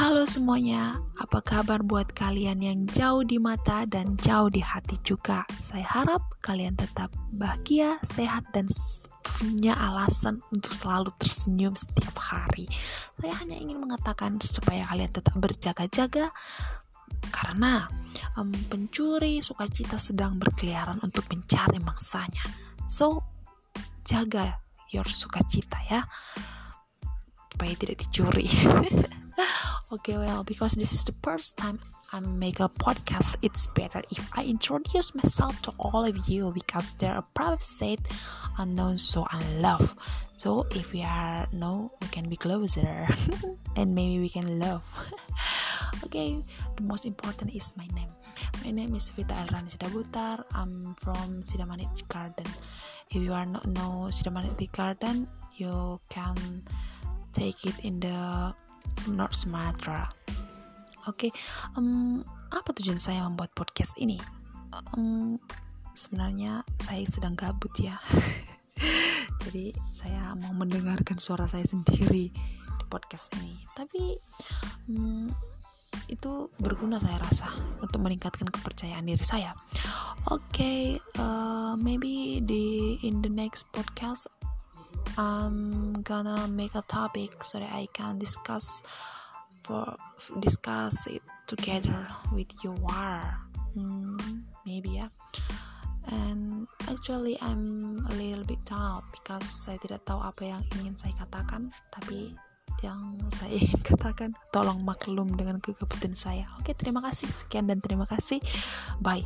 Halo semuanya, apa kabar buat kalian yang jauh di mata dan jauh di hati juga? Saya harap kalian tetap bahagia, sehat, dan punya alasan untuk selalu tersenyum setiap hari. Saya hanya ingin mengatakan supaya kalian tetap berjaga-jaga, karena um, pencuri sukacita sedang berkeliaran untuk mencari mangsanya. So, jaga your sukacita ya, supaya tidak dicuri. okay well because this is the first time I make a podcast it's better if I introduce myself to all of you because there are probably said unknown so unloved so if we are no we can be closer and maybe we can love. Okay the most important is my name. My name is Vita Elrani Sidabutar I'm from Sidamanit Garden. If you are not know Sidamanit Garden you can take it in the North Sumatera. Oke, okay, um, apa tujuan saya membuat podcast ini? Um, sebenarnya saya sedang gabut ya. Jadi saya mau mendengarkan suara saya sendiri di podcast ini. Tapi um, itu berguna saya rasa untuk meningkatkan kepercayaan diri saya. Oke, okay, uh, maybe di in the next podcast I'm gonna make a topic so that I can discuss for discuss it together with you are hmm, maybe ya and actually I'm a little bit down because saya tidak tahu apa yang ingin saya katakan. Tapi yang saya ingin katakan tolong maklum dengan kegabutan saya. Oke terima kasih. Sekian dan terima kasih. Bye